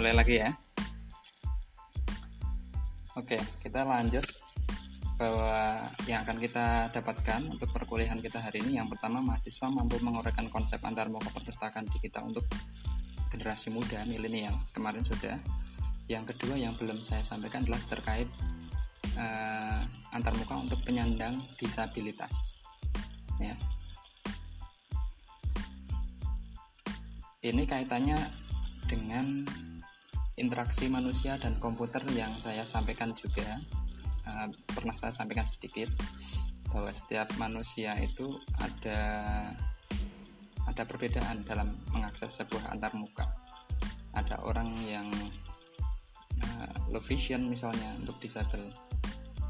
mulai lagi ya. Oke, kita lanjut bahwa yang akan kita dapatkan untuk perkuliahan kita hari ini. Yang pertama mahasiswa mampu menguraikan konsep antar muka perpustakaan kita untuk generasi muda milenial. Kemarin sudah. Yang kedua yang belum saya sampaikan adalah terkait uh, antarmuka untuk penyandang disabilitas. Ya. Ini kaitannya dengan interaksi manusia dan komputer yang saya sampaikan juga. Uh, pernah saya sampaikan sedikit bahwa setiap manusia itu ada ada perbedaan dalam mengakses sebuah antarmuka ada orang yang uh, low vision misalnya untuk disable.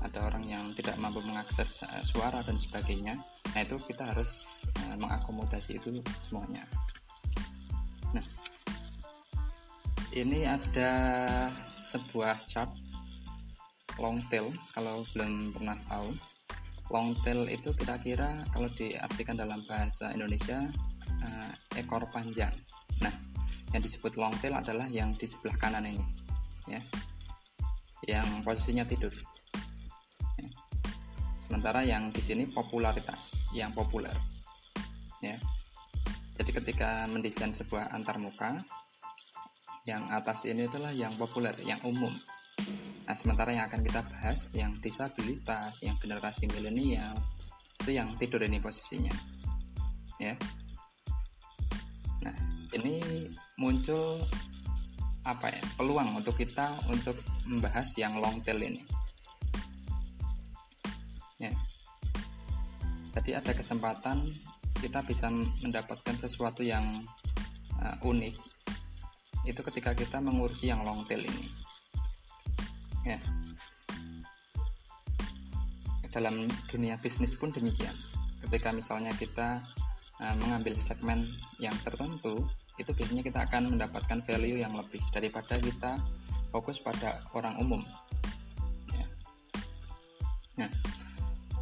Ada orang yang tidak mampu mengakses uh, suara dan sebagainya. Nah itu kita harus uh, mengakomodasi itu semuanya. Nah ini ada sebuah chart long tail kalau belum pernah tahu. Long tail itu kira-kira kalau diartikan dalam bahasa Indonesia uh, ekor panjang. Nah yang disebut long tail adalah yang di sebelah kanan ini ya. Yang posisinya tidur. Ya. sementara yang di sini popularitas yang populer ya. Jadi ketika mendesain sebuah antarmuka yang atas ini adalah yang populer yang umum Nah, sementara yang akan kita bahas yang disabilitas, yang generasi milenial itu yang tidur ini posisinya. Ya. Nah, ini muncul apa ya? Peluang untuk kita untuk membahas yang long tail ini. Ya. Jadi ada kesempatan kita bisa mendapatkan sesuatu yang uh, unik itu ketika kita mengurusi yang long tail ini. Ya. Dalam dunia bisnis pun demikian. Ketika misalnya kita uh, mengambil segmen yang tertentu itu biasanya kita akan mendapatkan value yang lebih daripada kita fokus pada orang umum. Ya. nah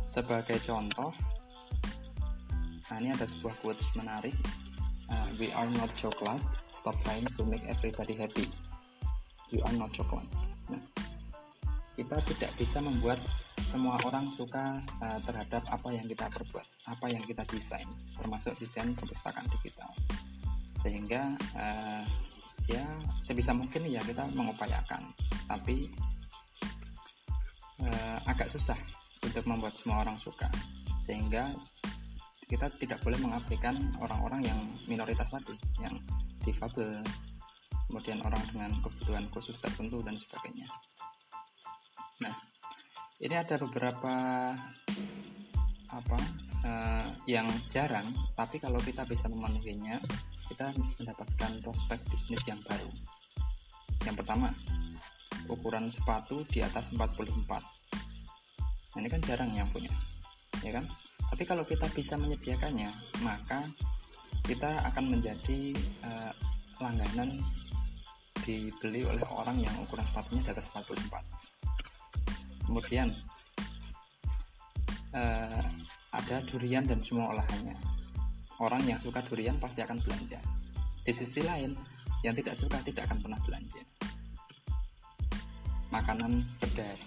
sebagai contoh nah ini ada sebuah quotes menarik. Uh, we are not chocolate stop trying to make everybody happy you are not chocolate nah kita tidak bisa membuat semua orang suka uh, terhadap apa yang kita perbuat, apa yang kita desain, termasuk desain perpustakaan digital. Sehingga uh, ya sebisa mungkin ya kita mengupayakan, tapi uh, agak susah untuk membuat semua orang suka. Sehingga kita tidak boleh mengabaikan orang-orang yang minoritas tadi, yang difabel, kemudian orang dengan kebutuhan khusus tertentu dan sebagainya. Nah, ini ada beberapa apa uh, yang jarang, tapi kalau kita bisa memenuhinya, kita mendapatkan prospek bisnis yang baru. Yang pertama, ukuran sepatu di atas 44. Nah, ini kan jarang yang punya, ya kan? Tapi kalau kita bisa menyediakannya, maka kita akan menjadi uh, langganan dibeli oleh orang yang ukuran sepatunya di atas 44 kemudian uh, ada durian dan semua olahannya. Orang yang suka durian pasti akan belanja. Di sisi lain yang tidak suka tidak akan pernah belanja. Makanan pedas.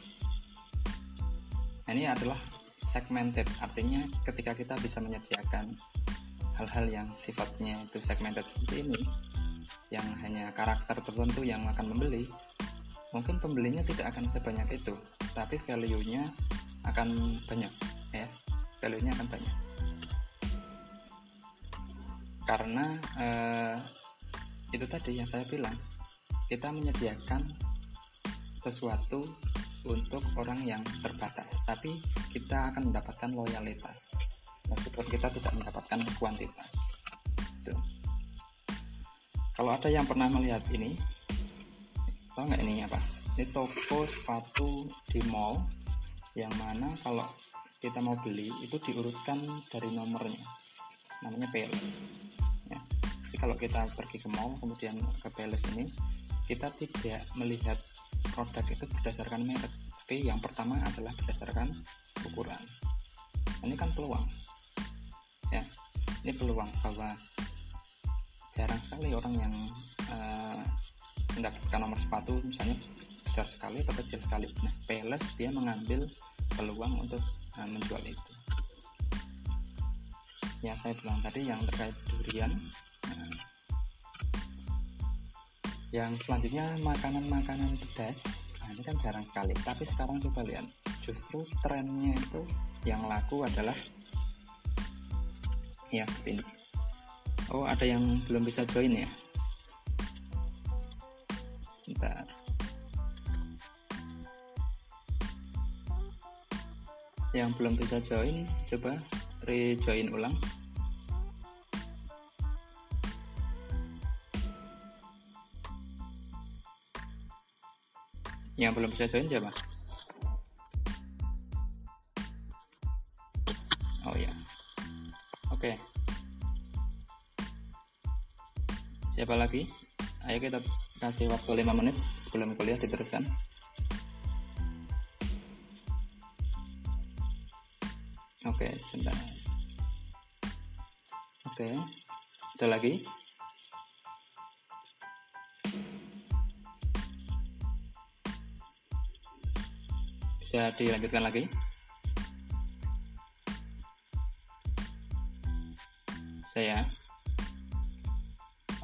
Nah, ini adalah segmented. Artinya ketika kita bisa menyediakan hal-hal yang sifatnya itu segmented seperti ini yang hanya karakter tertentu yang akan membeli mungkin pembelinya tidak akan sebanyak itu tapi value-nya akan banyak ya. Value-nya akan banyak. Karena eh, itu tadi yang saya bilang kita menyediakan sesuatu untuk orang yang terbatas tapi kita akan mendapatkan loyalitas meskipun kita tidak mendapatkan kuantitas. Itu kalau ada yang pernah melihat ini tahu nggak ini apa ini toko sepatu di mall yang mana kalau kita mau beli itu diurutkan dari nomornya. Namanya PLS ya. jadi kalau kita pergi ke mall kemudian ke PLS ini kita tidak melihat produk itu berdasarkan merek tapi yang pertama adalah berdasarkan ukuran. Ini kan peluang ya ini peluang bahwa jarang sekali orang yang uh, mendapatkan nomor sepatu misalnya besar sekali atau kecil sekali. Nah Payless dia mengambil peluang untuk uh, menjual itu. Yang saya bilang tadi yang terkait durian nah, yang selanjutnya makanan-makanan pedas nah ini kan jarang sekali. Tapi sekarang coba lihat justru trennya itu yang laku adalah ya seperti ini. Oh ada yang belum bisa join ya? Bentar. yang belum bisa join coba rejoin ulang. Yang belum bisa join siapa siapa lagi? Ayo kita kasih waktu 5 menit sebelum kuliah diteruskan. Oke sebentar. Oke ada lagi? Bisa dilanjutkan lagi? Saya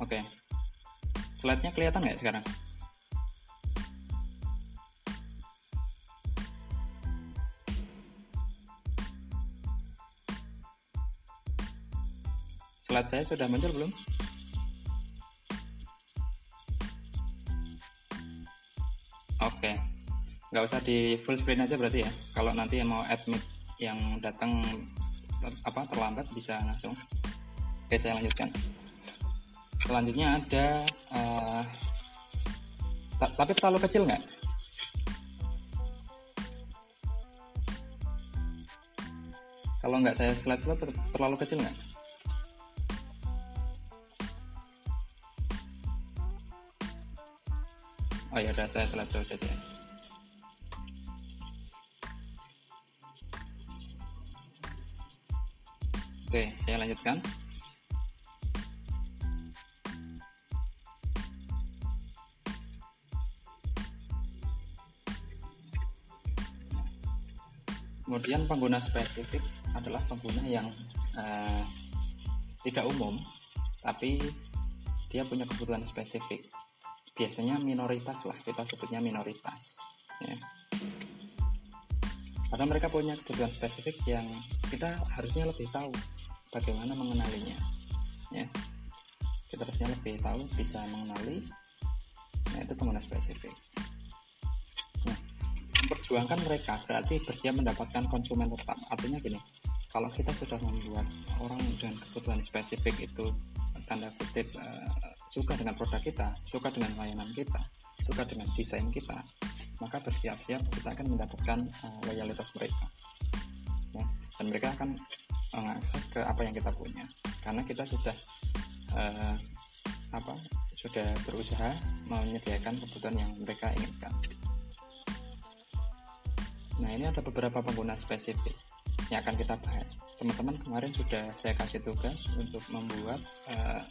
oke. Slide-nya kelihatan nggak sekarang? Slide saya sudah muncul belum? Oke. Nggak usah di full screen aja berarti ya. Kalau nanti mau admit yang datang ter, apa terlambat bisa langsung. Oke saya lanjutkan selanjutnya ada uh, tapi terlalu kecil nggak? Kalau nggak saya slide-slide ter terlalu kecil nggak? Oh ya udah saya slide show saja. Oke saya lanjutkan kemudian pengguna spesifik adalah pengguna yang uh, tidak umum tapi dia punya kebutuhan spesifik. Biasanya minoritas lah kita sebutnya minoritas ya. Karena mereka punya kebutuhan spesifik yang kita harusnya lebih tahu bagaimana mengenalinya ya. Kita harusnya lebih tahu bisa mengenali nah itu pengguna spesifik memperjuangkan mereka berarti bersiap mendapatkan konsumen tetap. Artinya gini kalau kita sudah membuat orang dengan kebutuhan spesifik itu tanda kutip uh, suka dengan produk kita suka dengan layanan kita suka dengan desain kita maka bersiap-siap kita akan mendapatkan uh, loyalitas mereka. Ya. dan mereka akan mengakses ke apa yang kita punya. Karena kita sudah uh, apa sudah berusaha menyediakan kebutuhan yang mereka inginkan Nah ini ada beberapa pengguna spesifik yang akan kita bahas. Teman-teman kemarin sudah saya kasih tugas untuk membuat uh,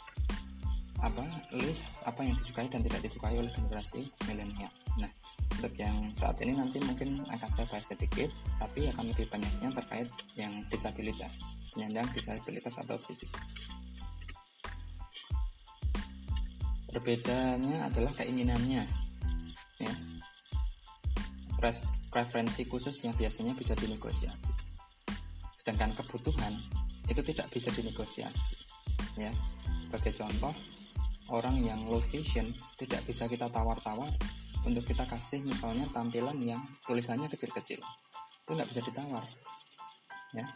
apa list apa yang disukai dan tidak disukai oleh generasi milenial. Nah untuk yang saat ini nanti mungkin akan saya bahas sedikit, tapi akan lebih banyaknya terkait yang disabilitas, penyandang disabilitas atau fisik. Perbedaannya adalah keinginannya, ya preferensi khusus yang biasanya bisa dinegosiasi. Sedangkan kebutuhan itu tidak bisa dinegosiasi. Ya, sebagai contoh, orang yang low vision tidak bisa kita tawar-tawar untuk kita kasih misalnya tampilan yang tulisannya kecil-kecil. Itu nggak bisa ditawar. Ya.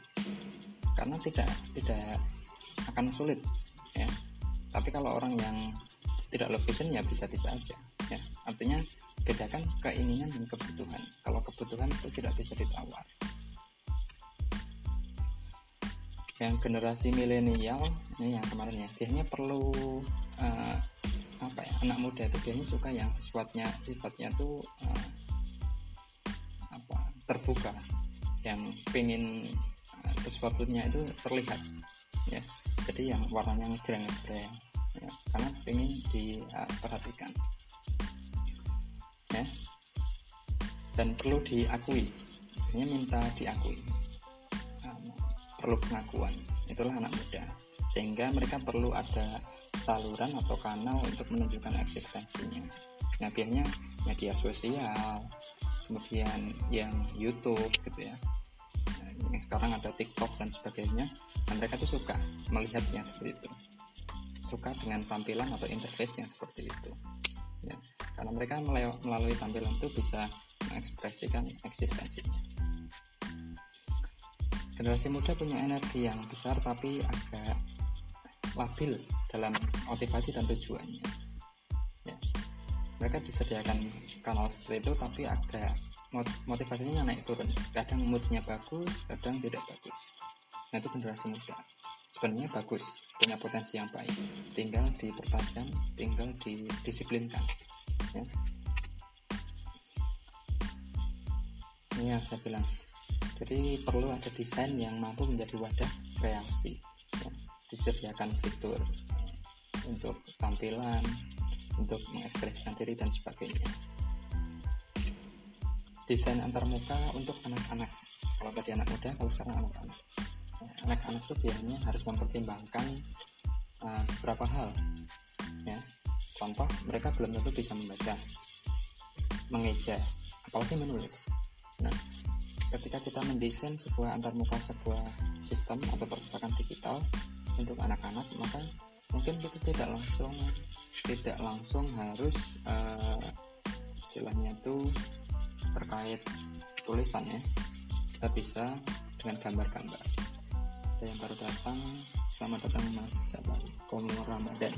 Karena tidak tidak akan sulit, ya. Tapi kalau orang yang tidak low vision ya bisa-bisa aja, ya. Artinya bedakan keinginan dan kebutuhan. Kalau kebutuhan itu tidak bisa ditawar. Yang generasi milenial ini yang kemarin ya biasanya perlu uh, apa ya anak muda itu biasanya suka yang sesuatunya sifatnya tuh uh, apa terbuka. Yang pengen uh, sesuatunya itu terlihat ya. Jadi yang warnanya ngejreng ngejreng ya, karena pengen diperhatikan dan perlu diakui hanya minta diakui. Um, perlu pengakuan itulah anak muda. Sehingga mereka perlu ada saluran atau kanal untuk menunjukkan eksistensinya. Nah biasanya media sosial kemudian yang YouTube gitu ya. Yang sekarang ada TikTok dan sebagainya dan mereka tuh suka melihat yang seperti itu. Suka dengan tampilan atau interface yang seperti itu. ya karena mereka melalui tampilan itu bisa mengekspresikan eksistensinya. Generasi muda punya energi yang besar tapi agak labil dalam motivasi dan tujuannya. Ya. Mereka disediakan kanal seperti itu tapi agak motivasinya naik turun. Kadang moodnya bagus kadang tidak bagus. Nah itu generasi muda. Sebenarnya bagus punya potensi yang baik. Tinggal dipertajam tinggal didisiplinkan ya. ini yang saya bilang. Jadi perlu ada desain yang mampu menjadi wadah kreasi ya. disediakan fitur untuk tampilan untuk mengekspresikan diri dan sebagainya. Desain antarmuka untuk anak-anak. Kalau tadi anak muda kalau sekarang anak-anak. Anak-anak itu biasanya harus mempertimbangkan uh, beberapa hal ya contoh mereka belum tentu bisa membaca mengeja apalagi menulis. Nah ketika kita mendesain sebuah antarmuka sebuah sistem atau perpustakaan digital untuk anak-anak maka mungkin kita tidak langsung tidak langsung harus uh, istilahnya itu terkait tulisannya kita bisa dengan gambar-gambar. Ada yang baru datang. Selamat datang mas Komo Ramadan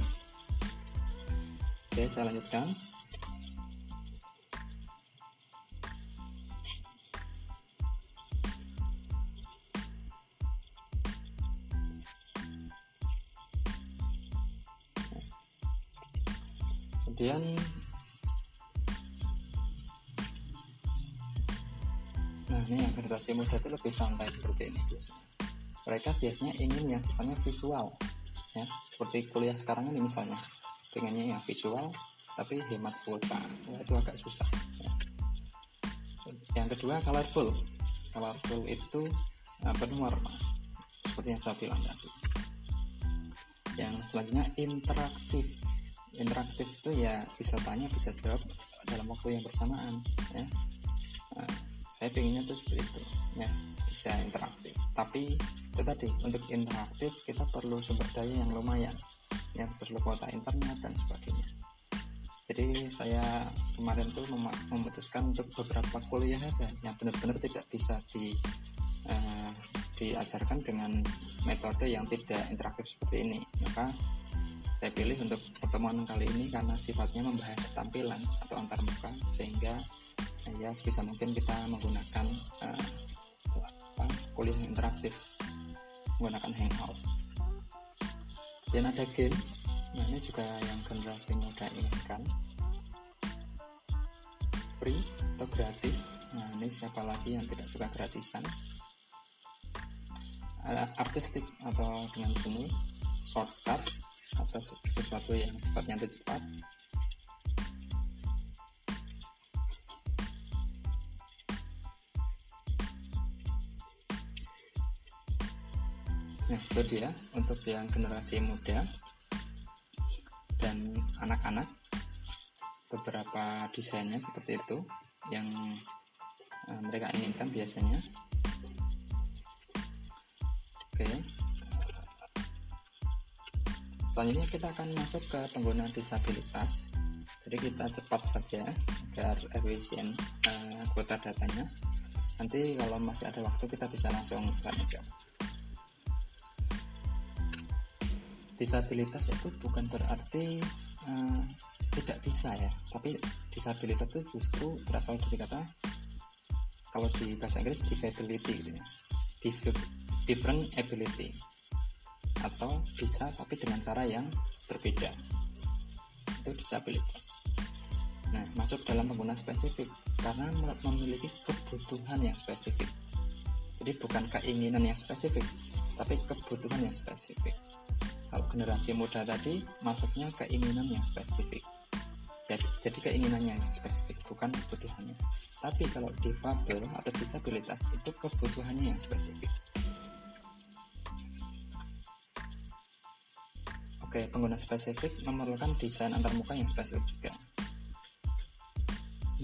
oke saya lanjutkan. Kemudian nah ini yang generasi muda itu lebih santai seperti ini biasanya mereka biasanya ingin yang sifatnya visual ya. Seperti kuliah sekarang ini misalnya pengennya yang visual tapi hemat kuota. Wah, itu agak susah. Ya. yang kedua colorful colorful itu uh, penuh warna seperti yang saya bilang tadi. Yang selanjutnya interaktif. Interaktif itu ya bisa tanya bisa jawab dalam waktu yang bersamaan ya. Nah, saya pengennya tuh seperti itu ya. Bisa interaktif. Tapi itu tadi untuk interaktif kita perlu sumber daya yang lumayan yang perlu kuota internet dan sebagainya. Jadi saya kemarin tuh mem memutuskan untuk beberapa kuliah aja yang benar-benar tidak bisa di uh, diajarkan dengan metode yang tidak interaktif seperti ini. Maka saya pilih untuk pertemuan kali ini karena sifatnya membahas tampilan atau antarmuka sehingga ya sebisa mungkin kita menggunakan uh, apa kuliah interaktif menggunakan hangout dan ada game nah ini juga yang generasi muda inginkan free atau gratis? Nah ini siapa lagi yang tidak suka gratisan? Artistik atau dengan seni shortcut atau sesuatu yang sifatnya itu cepat Nah, itu dia untuk yang generasi muda dan anak-anak. Beberapa desainnya seperti itu yang uh, mereka inginkan biasanya. Oke. Selanjutnya kita akan masuk ke pengguna disabilitas. Jadi kita cepat saja agar efisien uh, kuota datanya. Nanti kalau masih ada waktu kita bisa langsung jawab. Disabilitas itu bukan berarti uh, tidak bisa ya. Tapi disabilitas itu justru berasal dari kata kalau di bahasa Inggris disability gitu ya. Different ability. Atau bisa tapi dengan cara yang berbeda. Itu disabilitas. Nah masuk dalam pengguna spesifik. Karena memiliki kebutuhan yang spesifik. Jadi bukan keinginan yang spesifik tapi kebutuhan yang spesifik kalau generasi muda tadi masuknya keinginan yang spesifik. Jadi, jadi keinginannya yang spesifik bukan kebutuhannya. Tapi kalau difabel atau disabilitas itu kebutuhannya yang spesifik. Oke, pengguna spesifik memerlukan desain antarmuka yang spesifik juga.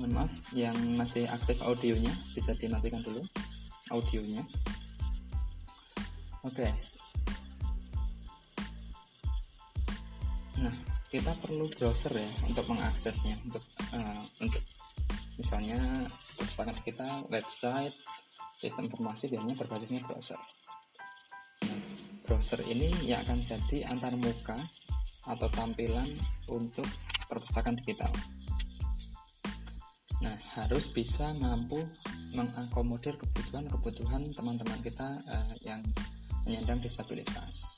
Mohon maaf yang masih aktif audionya bisa dimatikan dulu audionya. Oke kita perlu browser ya untuk mengaksesnya untuk uh, untuk misalnya perpustakaan kita website sistem informasi biasanya berbasisnya browser. Nah, browser ini yang akan jadi antar muka atau tampilan untuk perpustakaan digital. Nah harus bisa mampu mengakomodir kebutuhan-kebutuhan teman-teman kita uh, yang menyandang disabilitas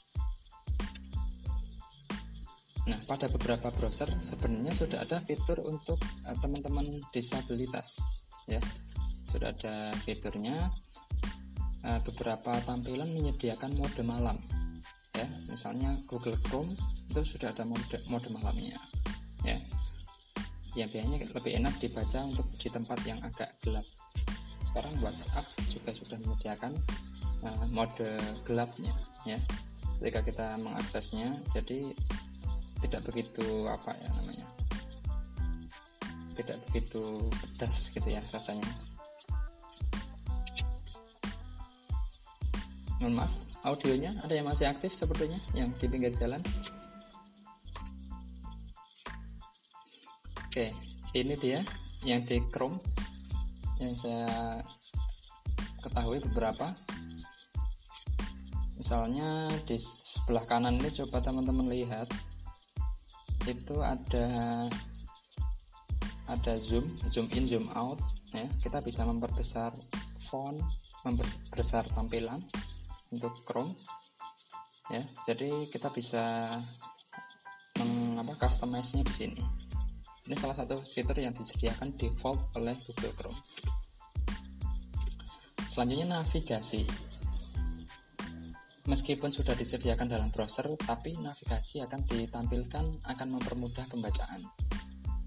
Nah, pada beberapa browser sebenarnya sudah ada fitur untuk uh, teman-teman disabilitas, ya. Sudah ada fiturnya. Uh, beberapa tampilan menyediakan mode malam, ya. Misalnya Google Chrome itu sudah ada mode mode malamnya, ya. Ya biasanya lebih enak dibaca untuk di tempat yang agak gelap. Sekarang WhatsApp juga sudah menyediakan uh, mode gelapnya, ya. Ketika kita mengaksesnya, jadi tidak begitu apa ya namanya tidak begitu pedas gitu ya rasanya. Mohon maaf audionya ada yang masih aktif sepertinya yang di pinggir jalan? Oke ini dia yang di Chrome yang saya ketahui beberapa. Misalnya di sebelah kanan ini coba teman-teman lihat itu ada ada zoom zoom in zoom out ya. Kita bisa memperbesar font memperbesar tampilan untuk Chrome ya. Jadi kita bisa mengapa customize nya di sini. Ini salah satu fitur yang disediakan default oleh Google Chrome. Selanjutnya navigasi Meskipun sudah disediakan dalam browser, tapi navigasi akan ditampilkan akan mempermudah pembacaan.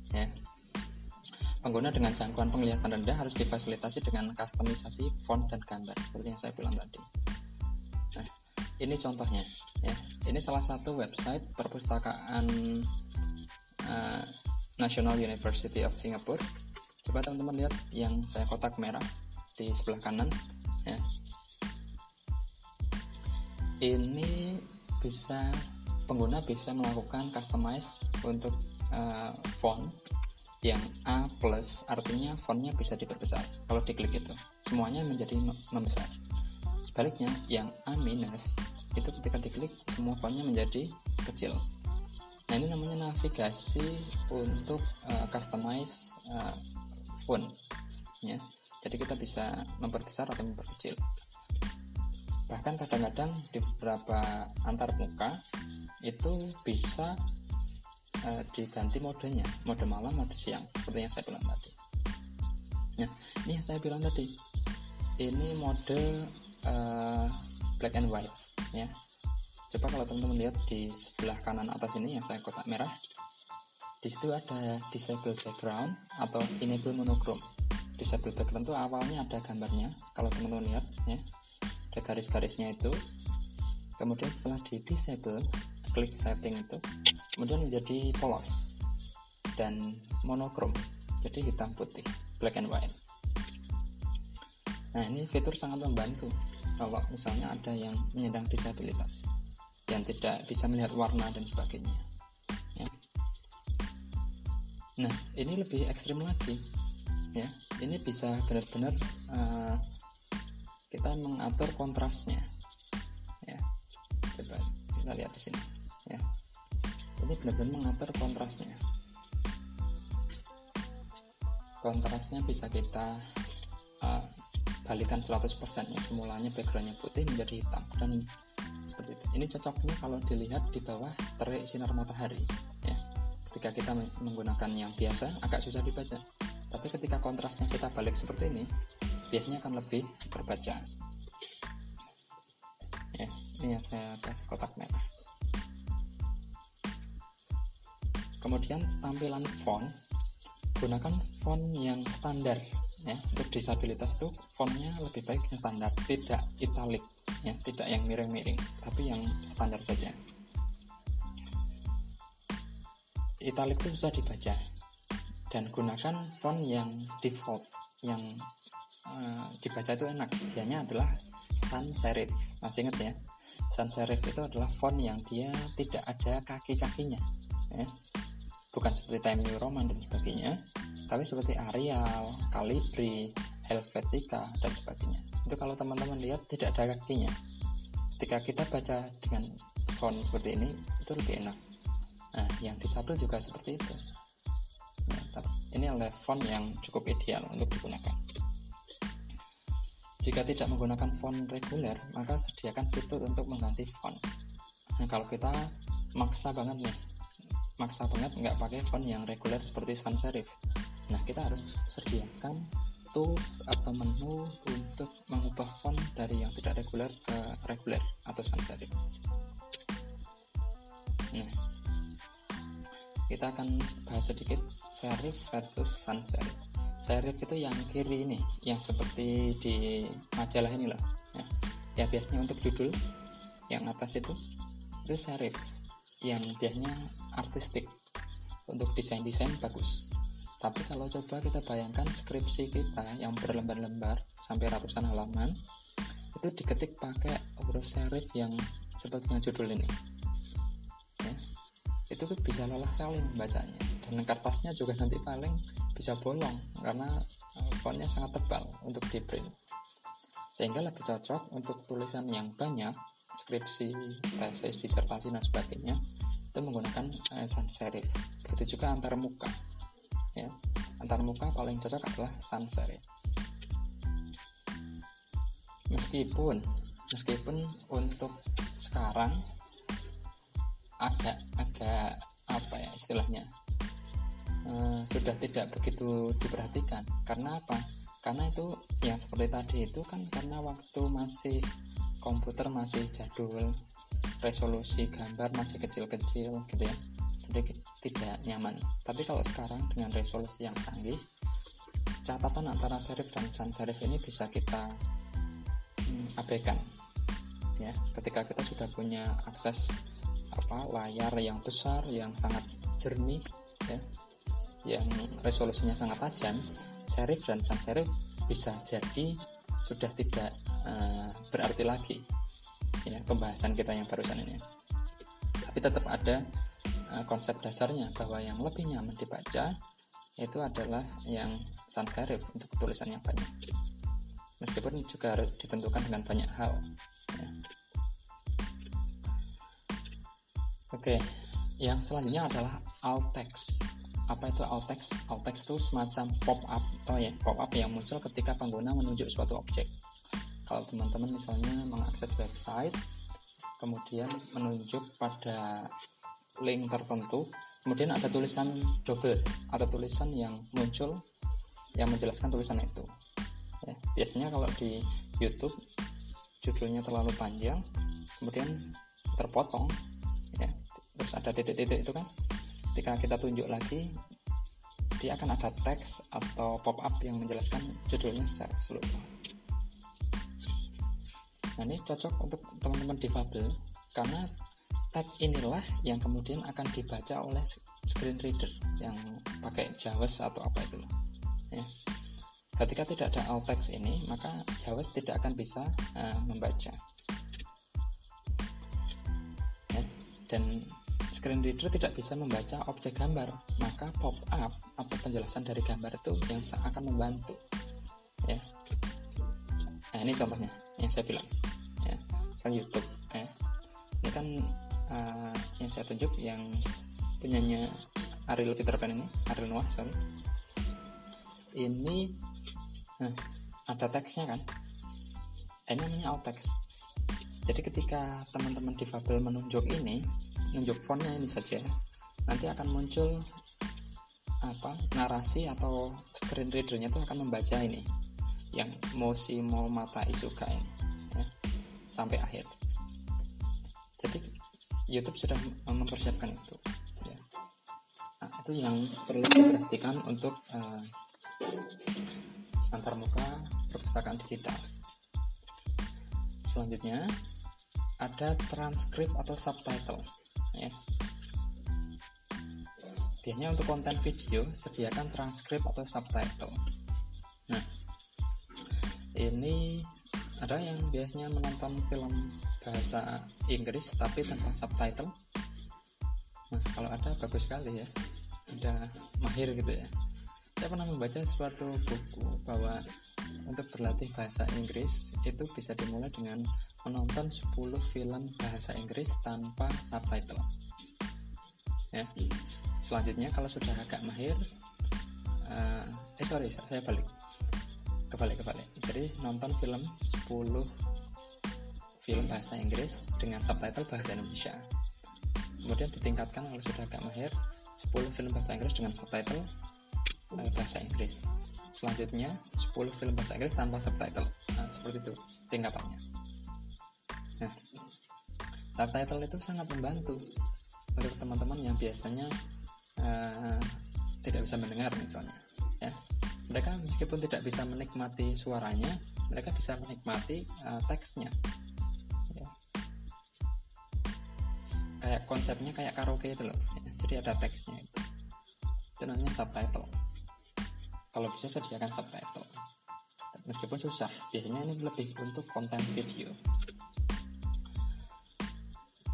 Ya. Pengguna dengan jangkauan penglihatan rendah harus difasilitasi dengan kustomisasi font dan gambar, seperti yang saya bilang tadi. Nah, ini contohnya. Ya. Ini salah satu website perpustakaan uh, National University of Singapore. Coba teman-teman lihat yang saya kotak merah di sebelah kanan. Ya, ini bisa pengguna bisa melakukan customize untuk uh, font yang A plus artinya fontnya bisa diperbesar. Kalau diklik itu semuanya menjadi membesar. Sebaliknya yang A minus itu ketika diklik semua fontnya menjadi kecil. Nah ini namanya navigasi untuk uh, customize uh, font ya jadi kita bisa memperbesar atau memperkecil bahkan kadang-kadang di beberapa antar muka itu bisa uh, diganti modenya mode malam mode siang seperti yang saya bilang tadi. Ya ini yang saya bilang tadi. Ini mode uh, black and white ya. Coba kalau teman-teman lihat di sebelah kanan atas ini yang saya kotak merah di situ ada disable background atau enable monochrome. Disable background itu awalnya ada gambarnya kalau teman-teman lihat ya ada garis-garisnya itu. Kemudian setelah di disable klik setting itu kemudian menjadi polos dan monokrom. Jadi hitam putih black and white. Nah ini fitur sangat membantu kalau misalnya ada yang menyandang disabilitas yang tidak bisa melihat warna dan sebagainya ya. nah ini lebih ekstrim lagi ya. Ini bisa benar-benar uh, kita mengatur kontrasnya. Ya coba kita lihat di sini. Ya. Ini benar-benar mengatur kontrasnya. Kontrasnya bisa kita uh, balikan 100% ya semulanya backgroundnya putih menjadi hitam dan seperti itu. Ini cocoknya kalau dilihat di bawah terik sinar matahari. Ya. Ketika kita menggunakan yang biasa agak susah dibaca. Tapi ketika kontrasnya kita balik seperti ini biasanya akan lebih terbaca ya ini yang saya kasih kotak merah. Kemudian tampilan font. Gunakan font yang standar ya. Untuk disabilitas tuh fontnya lebih baik yang standar tidak italic ya. Tidak yang miring-miring tapi yang standar saja. Italic itu susah dibaca. Dan gunakan font yang default yang uh, dibaca itu enak. Dianya adalah sans serif. Masih ingat ya? Sans serif itu adalah font yang dia tidak ada kaki-kakinya. Ya. bukan seperti Times New Roman dan sebagainya tapi seperti Arial, Calibri, Helvetica dan sebagainya. Itu kalau teman-teman lihat tidak ada kakinya. Ketika kita baca dengan font seperti ini itu lebih enak. Nah yang disabel juga seperti itu. Nah, ini adalah font yang cukup ideal untuk digunakan jika tidak menggunakan font reguler maka sediakan fitur untuk mengganti font nah kalau kita maksa banget nih maksa banget nggak pakai font yang reguler seperti sans serif Nah, kita harus sediakan tools atau menu untuk mengubah font dari yang tidak reguler ke reguler atau sans serif. Nah, kita akan bahas sedikit serif versus sans serif. Serif itu yang kiri ini, yang seperti di majalah ini loh. Ya, ya biasanya untuk judul yang atas itu itu serif yang biasanya artistik untuk desain-desain bagus tapi kalau coba kita bayangkan skripsi kita yang berlembar-lembar sampai ratusan halaman itu diketik pakai huruf serif yang seperti yang judul ini. Itu bisa lelah sekali membacanya. Dan kertasnya juga nanti paling bisa bolong karena eh, fontnya sangat tebal untuk di print. Sehingga lebih cocok untuk tulisan yang banyak skripsi, tesis, disertasi dan sebagainya itu menggunakan eh, sans serif begitu juga antar muka ya. Antar muka paling cocok adalah sans serif meskipun meskipun untuk sekarang agak agak apa ya istilahnya? Uh, sudah tidak begitu diperhatikan. Karena apa? Karena itu yang seperti tadi itu kan karena waktu masih komputer masih jadul resolusi gambar masih kecil-kecil gitu ya. Jadi tidak nyaman. Tapi kalau sekarang dengan resolusi yang canggih catatan antara serif dan sans serif ini bisa kita hmm, abaikan. Ya ketika kita sudah punya akses apa layar yang besar yang sangat jernih ya yang resolusinya sangat tajam serif dan sans serif bisa jadi sudah tidak uh, berarti lagi ya pembahasan kita yang barusan ini tapi tetap ada Eh, konsep dasarnya bahwa yang lebih nyaman dibaca itu adalah yang sans serif untuk tulisan yang banyak meskipun juga harus ditentukan dengan banyak hal ya. Oke yang selanjutnya adalah alt text apa itu alt text alt text itu semacam pop up atau ya? Pop up yang muncul ketika pengguna menunjuk suatu objek. Kalau teman-teman misalnya mengakses website kemudian menunjuk pada link tertentu kemudian ada tulisan double atau tulisan yang muncul yang menjelaskan tulisan itu. Ya, biasanya kalau di YouTube judulnya terlalu panjang kemudian terpotong terus ada titik-titik itu kan ketika kita tunjuk lagi dia akan ada teks atau pop up yang menjelaskan judulnya secara keseluruhan nah ini cocok untuk teman-teman difabel karena tag inilah yang kemudian akan dibaca oleh screen reader yang pakai JAWS atau apa itu ya. ketika tidak ada alt text ini maka JAWS tidak akan bisa uh, membaca ya. dan screen reader tidak bisa membaca objek gambar maka pop up atau penjelasan dari gambar itu yang akan membantu. Ya. Nah ini contohnya yang saya bilang ya. Misalnya YouTube ya. Ini kan uh, yang saya tunjuk yang punyanya Ariel Peter Pan ini Ariel Noah sorry. Ini nah, ada teksnya kan? Ini namanya alt text. Jadi ketika teman-teman difabel menunjuk ini menunjuk fontnya ini saja nanti akan muncul apa narasi atau screen readernya itu akan membaca ini yang mosi mau mata isuka ini ya, sampai akhir jadi YouTube sudah mempersiapkan itu ya. nah, itu yang perlu diperhatikan untuk uh, antarmuka perpustakaan digital. Selanjutnya ada transkrip atau subtitle. Ya. Biasanya untuk konten video sediakan transkrip atau subtitle. Nah, ini ada yang biasanya menonton film bahasa Inggris tapi tanpa subtitle. Nah, kalau ada bagus sekali ya. Ada mahir gitu ya. Saya pernah membaca suatu buku bahwa untuk berlatih bahasa Inggris itu bisa dimulai dengan menonton 10 film bahasa Inggris tanpa subtitle. Ya. Selanjutnya kalau sudah agak mahir uh, eh sorry saya balik. Kebalik kebalik. Jadi nonton film 10 film bahasa Inggris dengan subtitle bahasa Indonesia. Kemudian ditingkatkan kalau sudah agak mahir 10 film bahasa Inggris dengan subtitle uh, bahasa Inggris. Selanjutnya 10 film bahasa Inggris tanpa subtitle. Nah, seperti itu tingkatannya. Nah subtitle itu sangat membantu untuk teman-teman yang biasanya uh, tidak bisa mendengar misalnya ya. Mereka meskipun tidak bisa menikmati suaranya mereka bisa menikmati uh, teksnya ya. kayak konsepnya kayak karaoke itu loh ya. jadi ada teksnya itu. Itu namanya subtitle kalau bisa sediakan subtitle. Meskipun susah biasanya ini lebih untuk konten video.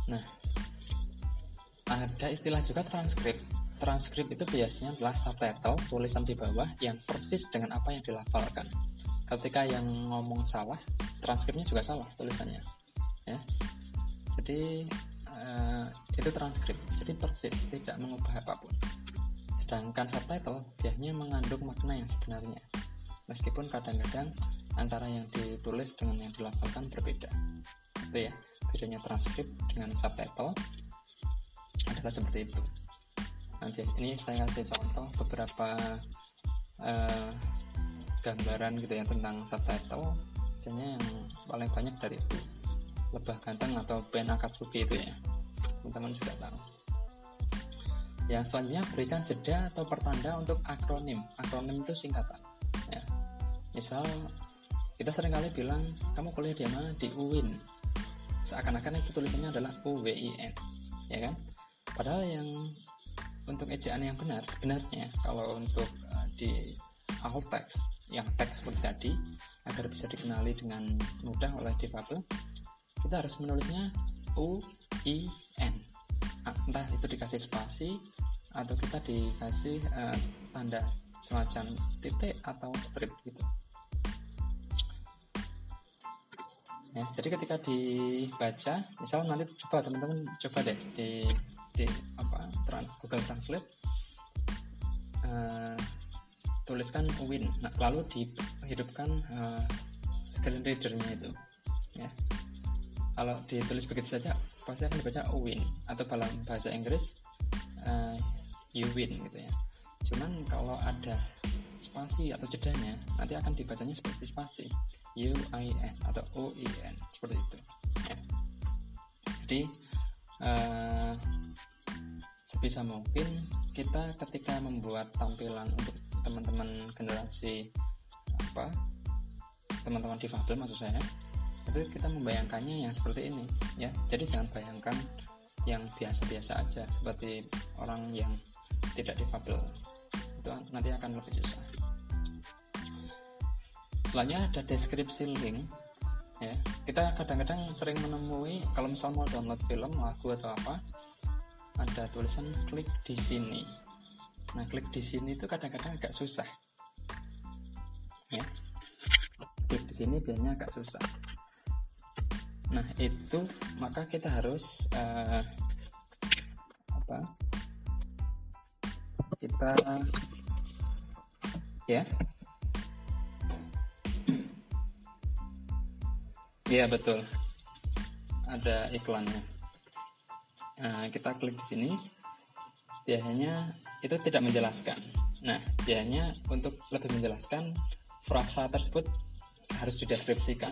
Nah ada istilah juga transkrip. Transkrip itu biasanya adalah subtitle tulisan di bawah yang persis dengan apa yang dilafalkan. Ketika yang ngomong salah transkripnya juga salah tulisannya ya. Jadi uh, itu transkrip. Jadi persis tidak mengubah apa pun sedangkan subtitle biasanya mengandung makna yang sebenarnya meskipun kadang-kadang antara yang ditulis dengan yang dilafalkan berbeda. Itu ya bedanya transkrip dengan subtitle adalah seperti itu. Nanti ini saya kasih contoh beberapa uh, gambaran gitu ya tentang subtitle. Kayaknya yang paling banyak dari itu lebah ganteng atau Ben Akatsuki itu ya. Teman-teman sudah tahu yang selanjutnya berikan jeda atau pertanda untuk akronim. Akronim itu singkatan ya. Misal kita sering kali bilang kamu kuliah di mana? Di UIN seakan-akan itu tulisannya adalah UWIN ya kan? Padahal yang untuk ejaan yang benar sebenarnya kalau untuk uh, di alt text yang teks seperti tadi agar bisa dikenali dengan mudah oleh difabel kita harus menulisnya U I N entah itu dikasih spasi atau kita dikasih uh, tanda semacam titik atau strip gitu. Ya jadi ketika dibaca misal nanti coba teman-teman coba deh di di apa Google Translate. Uh, tuliskan win nah, lalu dihidupkan uh, screen readernya itu ya kalau ditulis begitu saja pasti akan dibaca win. Atau dalam bahasa Inggris uh, you win gitu ya. Cuman kalau ada spasi atau jedanya nanti akan dibacanya seperti spasi. U I N atau O I N. Seperti itu. Jadi uh, sebisa mungkin kita ketika membuat tampilan untuk teman-teman generasi apa? Teman-teman difabel maksud saya itu kita membayangkannya yang seperti ini ya. Jadi jangan bayangkan yang biasa-biasa aja seperti orang yang tidak difabel. Itu nanti akan lebih susah. Selanjutnya ada deskripsi link ya. Kita kadang-kadang sering menemui kalau misal mau download film lagu atau apa ada tulisan klik di sini. Nah klik di sini itu kadang-kadang agak susah ya. Klik di sini biasanya agak susah nah itu maka kita harus uh, apa? Kita ya. Iya betul. Ada iklannya. Nah, kita klik di sini, biasanya itu tidak menjelaskan. Nah, biasanya untuk lebih menjelaskan, frasa tersebut harus dideskripsikan.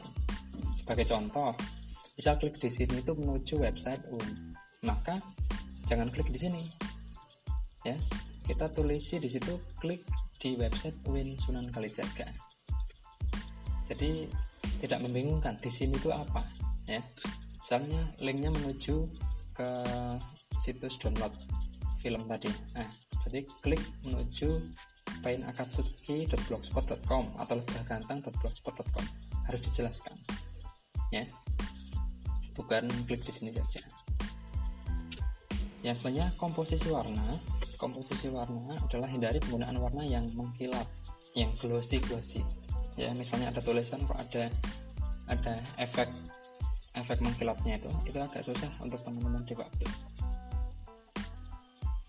Sebagai contoh, misal klik di sini itu menuju website UIN, maka jangan klik di sini. Ya, kita tulisi di situ klik di website UIN Sunan Kalijaga. jadi tidak membingungkan di sini itu apa ya. Misalnya linknya menuju ke situs download film tadi. Nah jadi klik menuju painakatsuki.blogspot.com atau lebahgantang.blogspot.com harus dijelaskan ya bukan klik di sini saja. Yang selanjutnya komposisi warna. Komposisi warna adalah hindari penggunaan warna yang mengkilap yang glossy glossy ya misalnya ada tulisan kok ada ada efek efek mengkilapnya itu. Itu agak susah untuk teman-teman difabel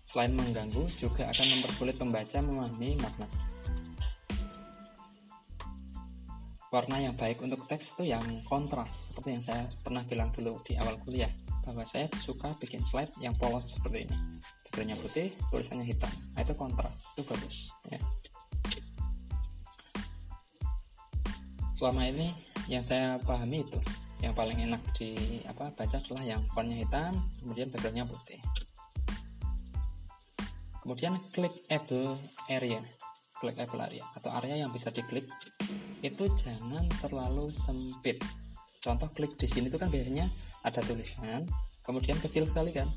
selain mengganggu juga akan mempersulit pembaca memahami makna warna yang baik untuk teks itu yang kontras seperti yang saya pernah bilang dulu di awal kuliah bahwa saya suka bikin slide yang polos seperti ini. Backgroundnya putih tulisannya hitam. Nah, itu kontras itu bagus ya. Selama ini yang saya pahami itu yang paling enak di apa baca adalah yang fontnya hitam kemudian backgroundnya putih. Kemudian clickable area clickable area atau area yang bisa diklik itu jangan terlalu sempit. Contoh klik di sini itu kan biasanya ada tulisan kemudian kecil sekali kan.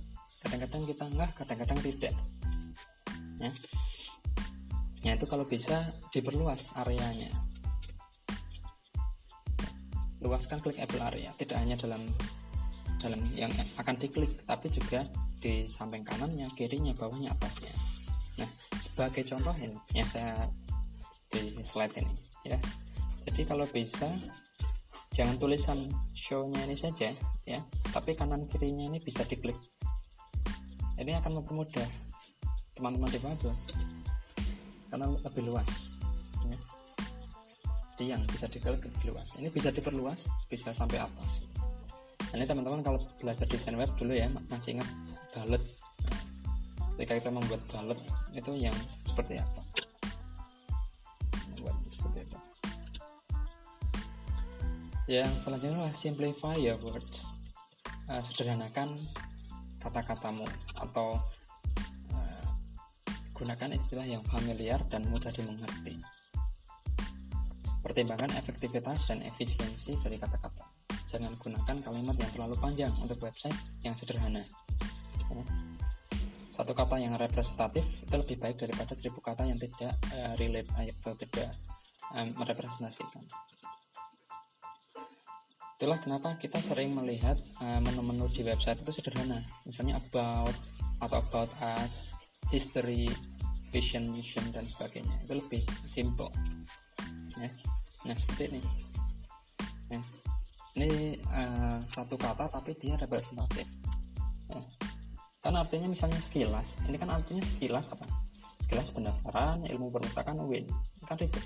Kadang-kadang kita enggak kadang-kadang tidak. Ya. Ya itu kalau bisa diperluas areanya. Luaskan klik Apple area tidak hanya dalam dalam yang akan diklik tapi juga di samping kanannya kirinya bawahnya atasnya. Nah sebagai contoh ini yang saya di slide ini ya jadi kalau bisa jangan tulisan show-nya ini saja ya. Tapi kanan kirinya ini bisa diklik. Ini akan mempermudah teman-teman di difabel. Karena lebih luas ya. jadi yang bisa diklik lebih luas. Ini bisa diperluas bisa sampai atas. Ini teman-teman kalau belajar desain web dulu ya masih ingat balet. Ketika kita membuat balet itu yang seperti apa yang selanjutnya adalah simplify your words. Uh, sederhanakan kata-katamu atau uh, gunakan istilah yang familiar dan mudah dimengerti. Pertimbangkan efektivitas dan efisiensi dari kata-kata. Jangan gunakan kalimat yang terlalu panjang untuk website yang sederhana. Ya. satu kata yang representatif itu lebih baik daripada seribu kata yang tidak uh, relate atau tidak um, merepresentasikan itulah kenapa kita sering melihat eh, menu-menu di website itu sederhana. Misalnya about atau about us history vision mission dan sebagainya. Itu lebih simple ya. Nah seperti ini. Ya. ini uh, satu kata tapi dia representatif. Ya. kan artinya misalnya sekilas. Ini kan artinya sekilas apa? Sekilas pendaftaran ilmu perpustakaan win. Kan itu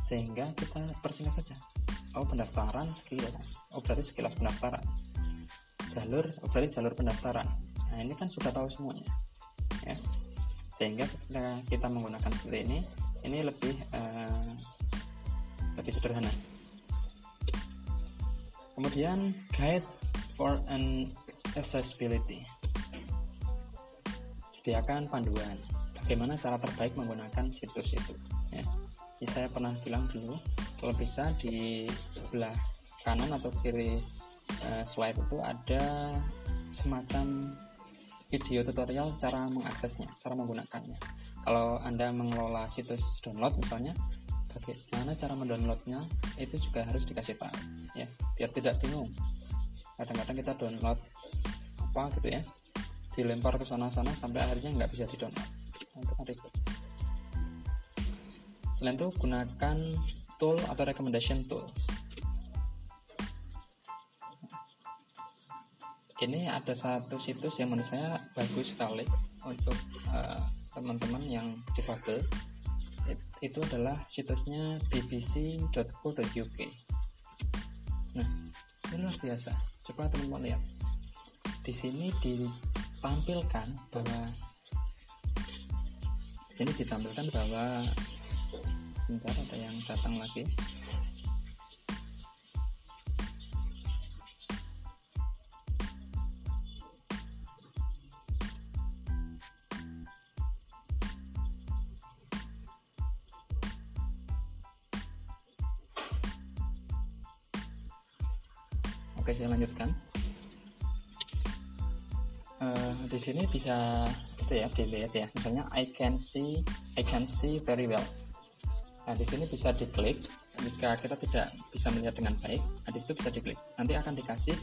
sehingga kita persingkat saja oh pendaftaran sekilas. Oh berarti sekilas pendaftaran. Jalur oh berarti jalur pendaftaran. Nah ini kan sudah tahu semuanya ya. Sehingga ketika kita menggunakan seperti ini ini lebih uh, lebih sederhana. Kemudian guide for an accessibility. Sediakan panduan. Bagaimana cara terbaik menggunakan situs itu ya. ya saya pernah bilang dulu kalau bisa di sebelah kanan atau kiri uh, slide itu ada semacam video tutorial cara mengaksesnya, cara menggunakannya. Kalau Anda mengelola situs download misalnya, bagaimana cara mendownloadnya itu juga harus dikasih tahu ya, biar tidak bingung. Kadang-kadang kita download apa gitu ya, dilempar ke sana-sana sampai akhirnya nggak bisa di-download. Nah, itu kan. Selain itu gunakan tool atau recommendation tools. Ini ada satu situs yang menurut saya bagus sekali untuk uh, teman-teman yang difabel. Itu adalah situsnya bbc.co.uk. Nah, ini luar biasa. Coba teman-teman lihat. Di sini ditampilkan bahwa di sini ditampilkan bahwa sebentar ada yang datang lagi. Oke saya lanjutkan. Uh, di sini bisa itu ya dilihat ya. Misalnya I can see I can see very well nah di sini bisa diklik. Jika kita tidak bisa melihat dengan baik nah di situ bisa diklik. Nanti akan dikasih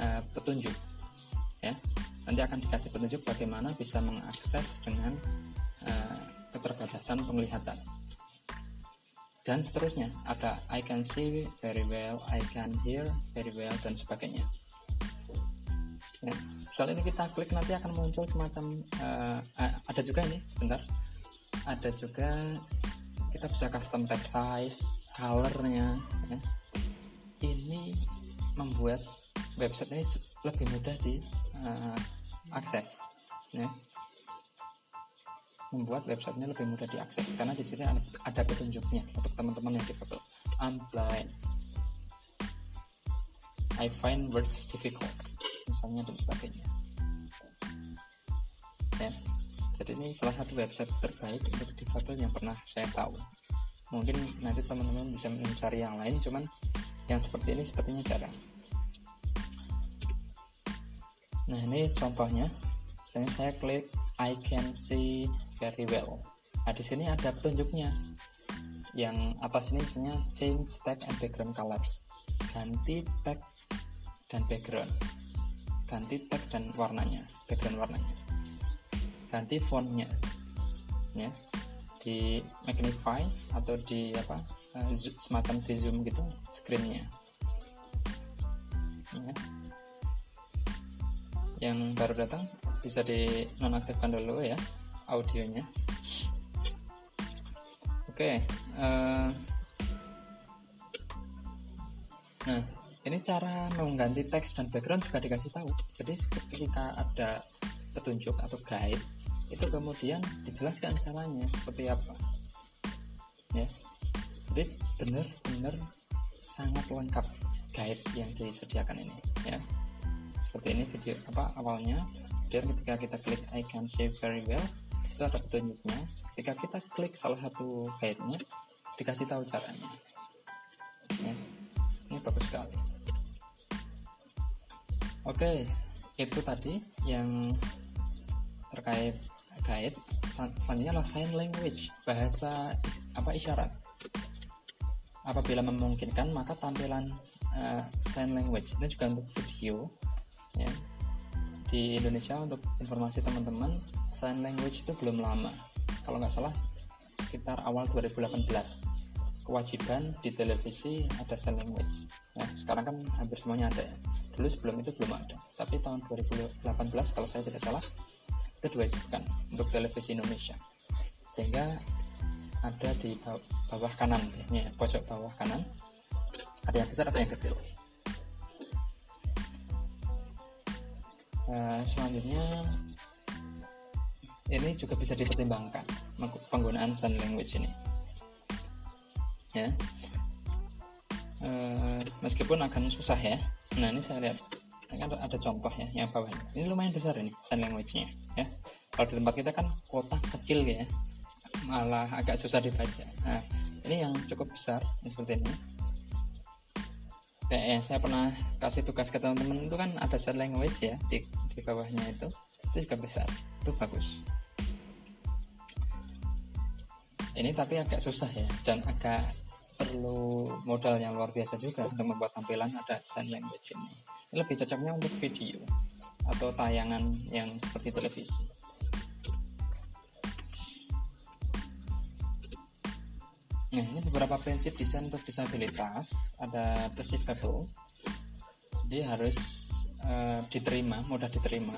uh, petunjuk ya. Nanti akan dikasih petunjuk bagaimana bisa mengakses dengan uh, keterbatasan penglihatan. Dan seterusnya ada I can see very well, I can hear very well dan sebagainya. Ya, soal ini kita klik nanti akan muncul semacam uh, ada juga nih sebentar. Ada juga kita bisa custom text size, colornya. Ya. Ini membuat website ini lebih mudah di uh, akses. Ya membuat websitenya lebih mudah diakses karena di sini ada petunjuknya untuk teman-teman yang difabel. I'm blind. I find words difficult, misalnya dan sebagainya. Ya, jadi ini salah satu website terbaik untuk difabel yang pernah saya tahu. Mungkin nanti teman-teman bisa mencari yang lain, cuman yang seperti ini sepertinya jarang. Nah ini contohnya, misalnya saya klik I can see very well. Nah, di sini ada petunjuknya. Yang atas ini misalnya change tag and background colors. Ganti tag dan background. Ganti tag dan warnanya, background warnanya. Ganti fontnya. Ya. Di magnify atau di apa? Uh, semacam di zoom gitu screennya. Ya. Yang baru datang bisa di nonaktifkan dulu ya audionya oke uh, eh, nah ini cara mengganti teks dan background juga dikasih tahu jadi ketika ada petunjuk atau guide itu kemudian dijelaskan caranya seperti apa. Ya. Jadi benar-benar sangat lengkap guide yang disediakan ini ya. Seperti ini video apa awalnya. Dan ketika kita klik I can see very well itu ada petunjuknya. Ketika kita klik salah satu guide-nya dikasih tahu caranya. Ya. ini bagus sekali. Oke itu tadi yang terkait guide selanjutnya adalah sign language bahasa apa isyarat. Apabila memungkinkan maka tampilan uh, sign language. Ini juga untuk video ya. Di Indonesia untuk informasi teman-teman sign language itu belum lama. Kalau nggak salah sekitar awal 2018 kewajiban di televisi ada sign language ya. Sekarang kan hampir semuanya ada. Ya dulu sebelum itu belum ada. Tapi tahun 2018 kalau saya tidak salah itu diwajibkan untuk televisi Indonesia sehingga ada di bawah kanan ya, pojok bawah kanan ada yang besar ada yang kecil Nah, selanjutnya ini juga bisa dipertimbangkan penggunaan sign language ini. Ya. E, meskipun akan susah ya. Nah, ini saya lihat kan ada contoh ya yang bawah ini. Ini lumayan besar ini sign language-nya ya. Kalau di tempat kita kan kotak kecil ya. Malah agak susah dibaca. Nah, ini yang cukup besar seperti ini kayak yang saya pernah kasih tugas ke teman-teman itu kan ada set language ya di, di bawahnya itu itu juga besar itu bagus ini tapi agak susah ya dan agak perlu modal yang luar biasa juga untuk membuat tampilan ada sign language ini lebih cocoknya untuk video atau tayangan yang seperti televisi Nah, ini beberapa prinsip desain untuk disabilitas. Ada perceivable, jadi harus uh, diterima, mudah diterima.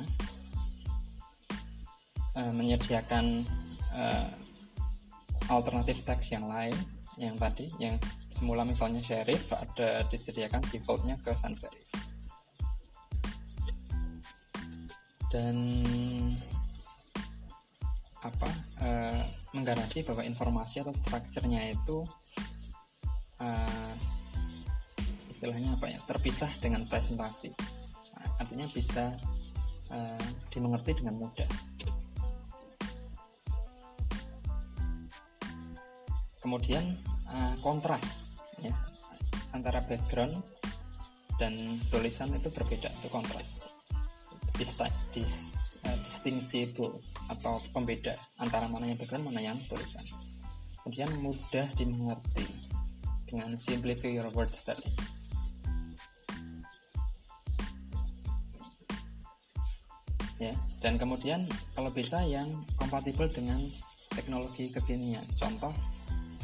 Uh, menyediakan uh, alternatif teks yang lain, yang tadi, yang semula misalnya serif, ada disediakan defaultnya ke sans serif. Dan apa? Uh, menggaransi bahwa informasi atau strukturnya itu uh, istilahnya apa ya terpisah dengan presentasi nah, artinya bisa uh, dimengerti dengan mudah kemudian uh, kontras ya antara background dan tulisan itu berbeda itu kontras dis, uh, distinguishable atau pembeda antara mana yang background mana yang tulisan. Kemudian mudah dimengerti dengan simplify your words tadi. Ya dan kemudian kalau bisa yang kompatibel dengan teknologi kekinian. Contoh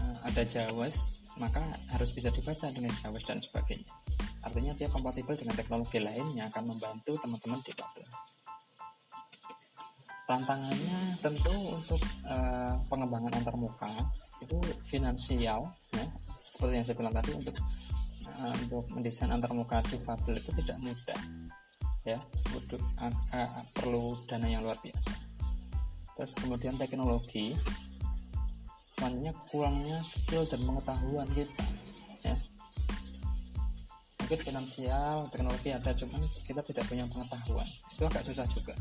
uh, ada JAWS maka harus bisa dibaca dengan JAWS dan sebagainya artinya dia kompatibel dengan teknologi lain yang akan membantu teman-teman di difabel tantangannya tentu untuk uh, pengembangan antarmuka itu finansial ya. Seperti yang saya bilang tadi untuk uh, untuk mendesain antarmuka difabel itu tidak mudah ya. Butuh uh, uh, perlu dana yang luar biasa. Terus kemudian teknologi banyak kurangnya skill dan pengetahuan kita mungkin finansial teknologi ada cuman kita tidak punya pengetahuan. Itu agak susah juga.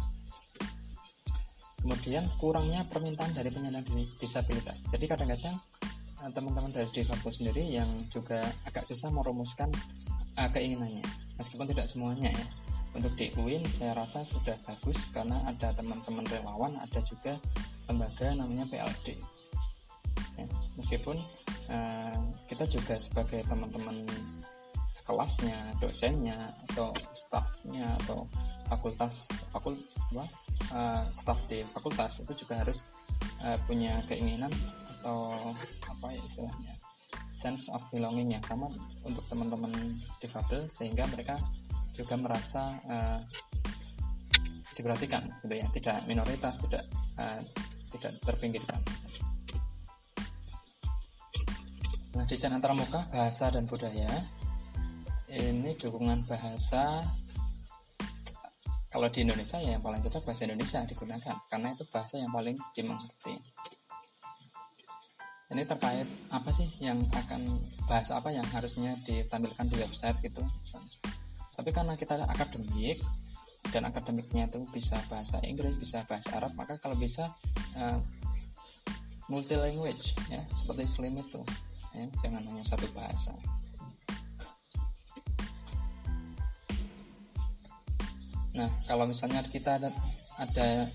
Kemudian kurangnya permintaan dari penyandang disabilitas. Jadi kadang-kadang uh, teman-teman dari difabel sendiri yang juga agak susah merumuskan uh, keinginannya. Meskipun tidak semuanya ya. Untuk di UIN saya rasa sudah bagus karena ada teman-teman relawan ada juga lembaga namanya PLD ya, meskipun uh, kita juga sebagai teman-teman kelasnya, dosennya atau stafnya atau fakultas fakul apa, uh, staf di fakultas itu juga harus uh, punya keinginan atau apa ya istilahnya sense of belonging yang sama untuk teman-teman difabel sehingga mereka juga merasa uh, diperhatikan gitu ya. Tidak minoritas tidak uh, tidak terpinggirkan. Nah desain antarmuka bahasa dan budaya ini dukungan bahasa. Kalau di Indonesia ya yang paling cocok bahasa Indonesia digunakan karena itu bahasa yang paling dimengerti ini. Terkait apa sih yang akan bahasa apa yang harusnya ditampilkan di website gitu tapi karena kita akademik dan akademiknya itu bisa bahasa Inggris bisa bahasa Arab maka kalau bisa uh, multi language ya seperti Slim itu ya jangan hanya satu bahasa Nah, kalau misalnya kita ada, ada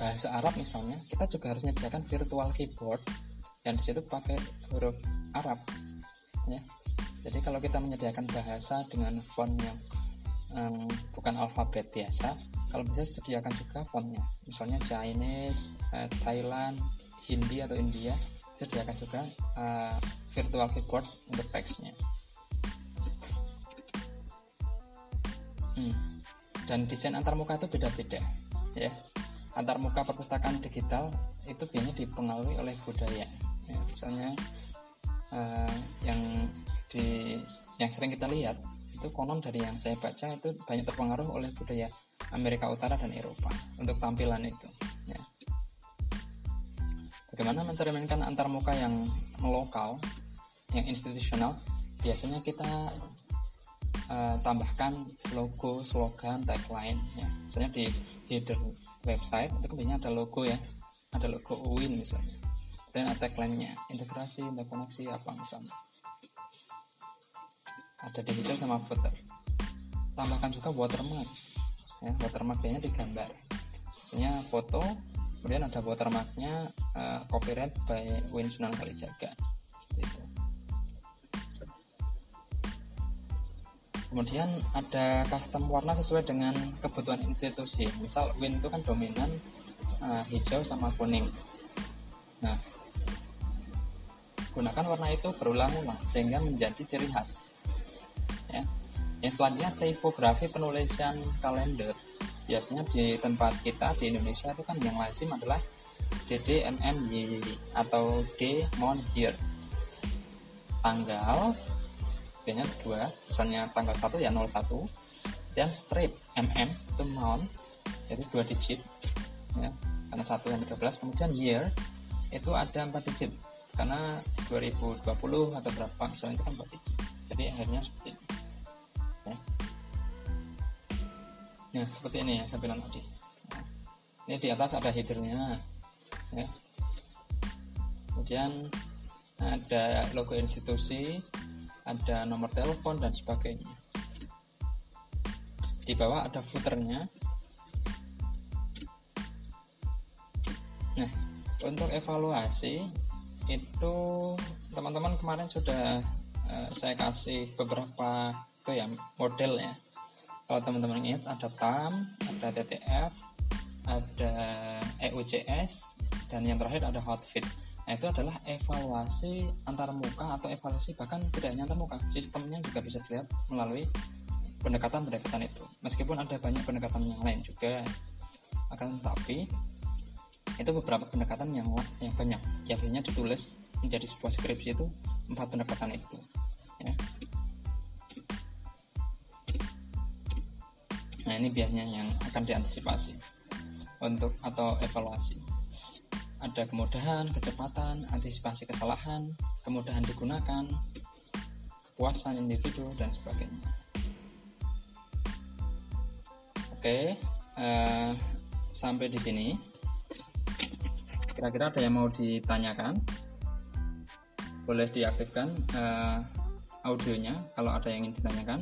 bahasa Arab misalnya, kita juga harus menyediakan virtual keyboard yang di situ pakai huruf Arab. Ya. Jadi kalau kita menyediakan bahasa dengan font yang um, bukan alfabet biasa, kalau bisa sediakan juga fontnya. Misalnya Chinese, uh, Thailand, Hindi atau India, sediakan juga uh, virtual keyboard untuk teksnya. Hmm dan desain antarmuka itu beda-beda ya. Antarmuka perpustakaan digital itu biasanya dipengaruhi oleh budaya ya, misalnya uh, yang di yang sering kita lihat itu konon dari yang saya baca itu banyak terpengaruh oleh budaya Amerika Utara dan Eropa untuk tampilan itu ya. bagaimana mencerminkan antarmuka yang lokal yang institusional? Biasanya kita uh, tambahkan logo, slogan, tagline ya. Misalnya di header website itu kemudian ada logo ya, ada logo UIN misalnya. Dan ada tagline-nya, integrasi, interkoneksi apa misalnya. Ada di header sama footer. Tambahkan juga watermark. Ya, watermark-nya digambar. Misalnya foto, kemudian ada watermark-nya uh, copyright by Win Sunan Kalijaga. Kemudian ada custom warna sesuai dengan kebutuhan institusi. Misal Win itu kan dominan uh, hijau sama kuning. Nah gunakan warna itu berulang-ulang sehingga menjadi ciri khas. Ya. Yang selanjutnya tipografi penulisan kalender. Biasanya di tempat kita di Indonesia itu kan yang lazim adalah DDMMY atau D Mon Year tanggal biasanya dua misalnya tanggal 1 ya 01 dan strip mm itu mount jadi dua digit ya. Karena satu yang 13 kemudian year itu ada empat digit. Karena 2020 atau berapa misalnya itu kan 4 digit. Jadi akhirnya seperti ini ya. nah seperti ini ya saya bilang tadi. Nah, ini di atas ada headernya ya. Kemudian ada logo institusi ada nomor telepon dan sebagainya. Di bawah ada footernya. Nah untuk evaluasi itu teman-teman kemarin sudah uh, saya kasih beberapa itu ya model ya. Kalau teman-teman ingat ada TAM ada TTF ada EUCS dan yang terakhir ada hotfit nah itu adalah evaluasi antar muka atau evaluasi bahkan tidak hanya antar muka. Sistemnya juga bisa dilihat melalui pendekatan-pendekatan itu. Meskipun ada banyak pendekatan yang lain juga akan tetapi itu beberapa pendekatan yang yang banyak. Yang biasanya ditulis menjadi sebuah skripsi itu empat pendekatan itu ya. nah ini biasanya yang akan diantisipasi untuk atau evaluasi ada kemudahan, kecepatan, antisipasi kesalahan, kemudahan digunakan, kepuasan individu, dan sebagainya. Oke, uh, sampai di sini. Kira-kira ada yang mau ditanyakan? Boleh diaktifkan uh, audionya kalau ada yang ingin ditanyakan.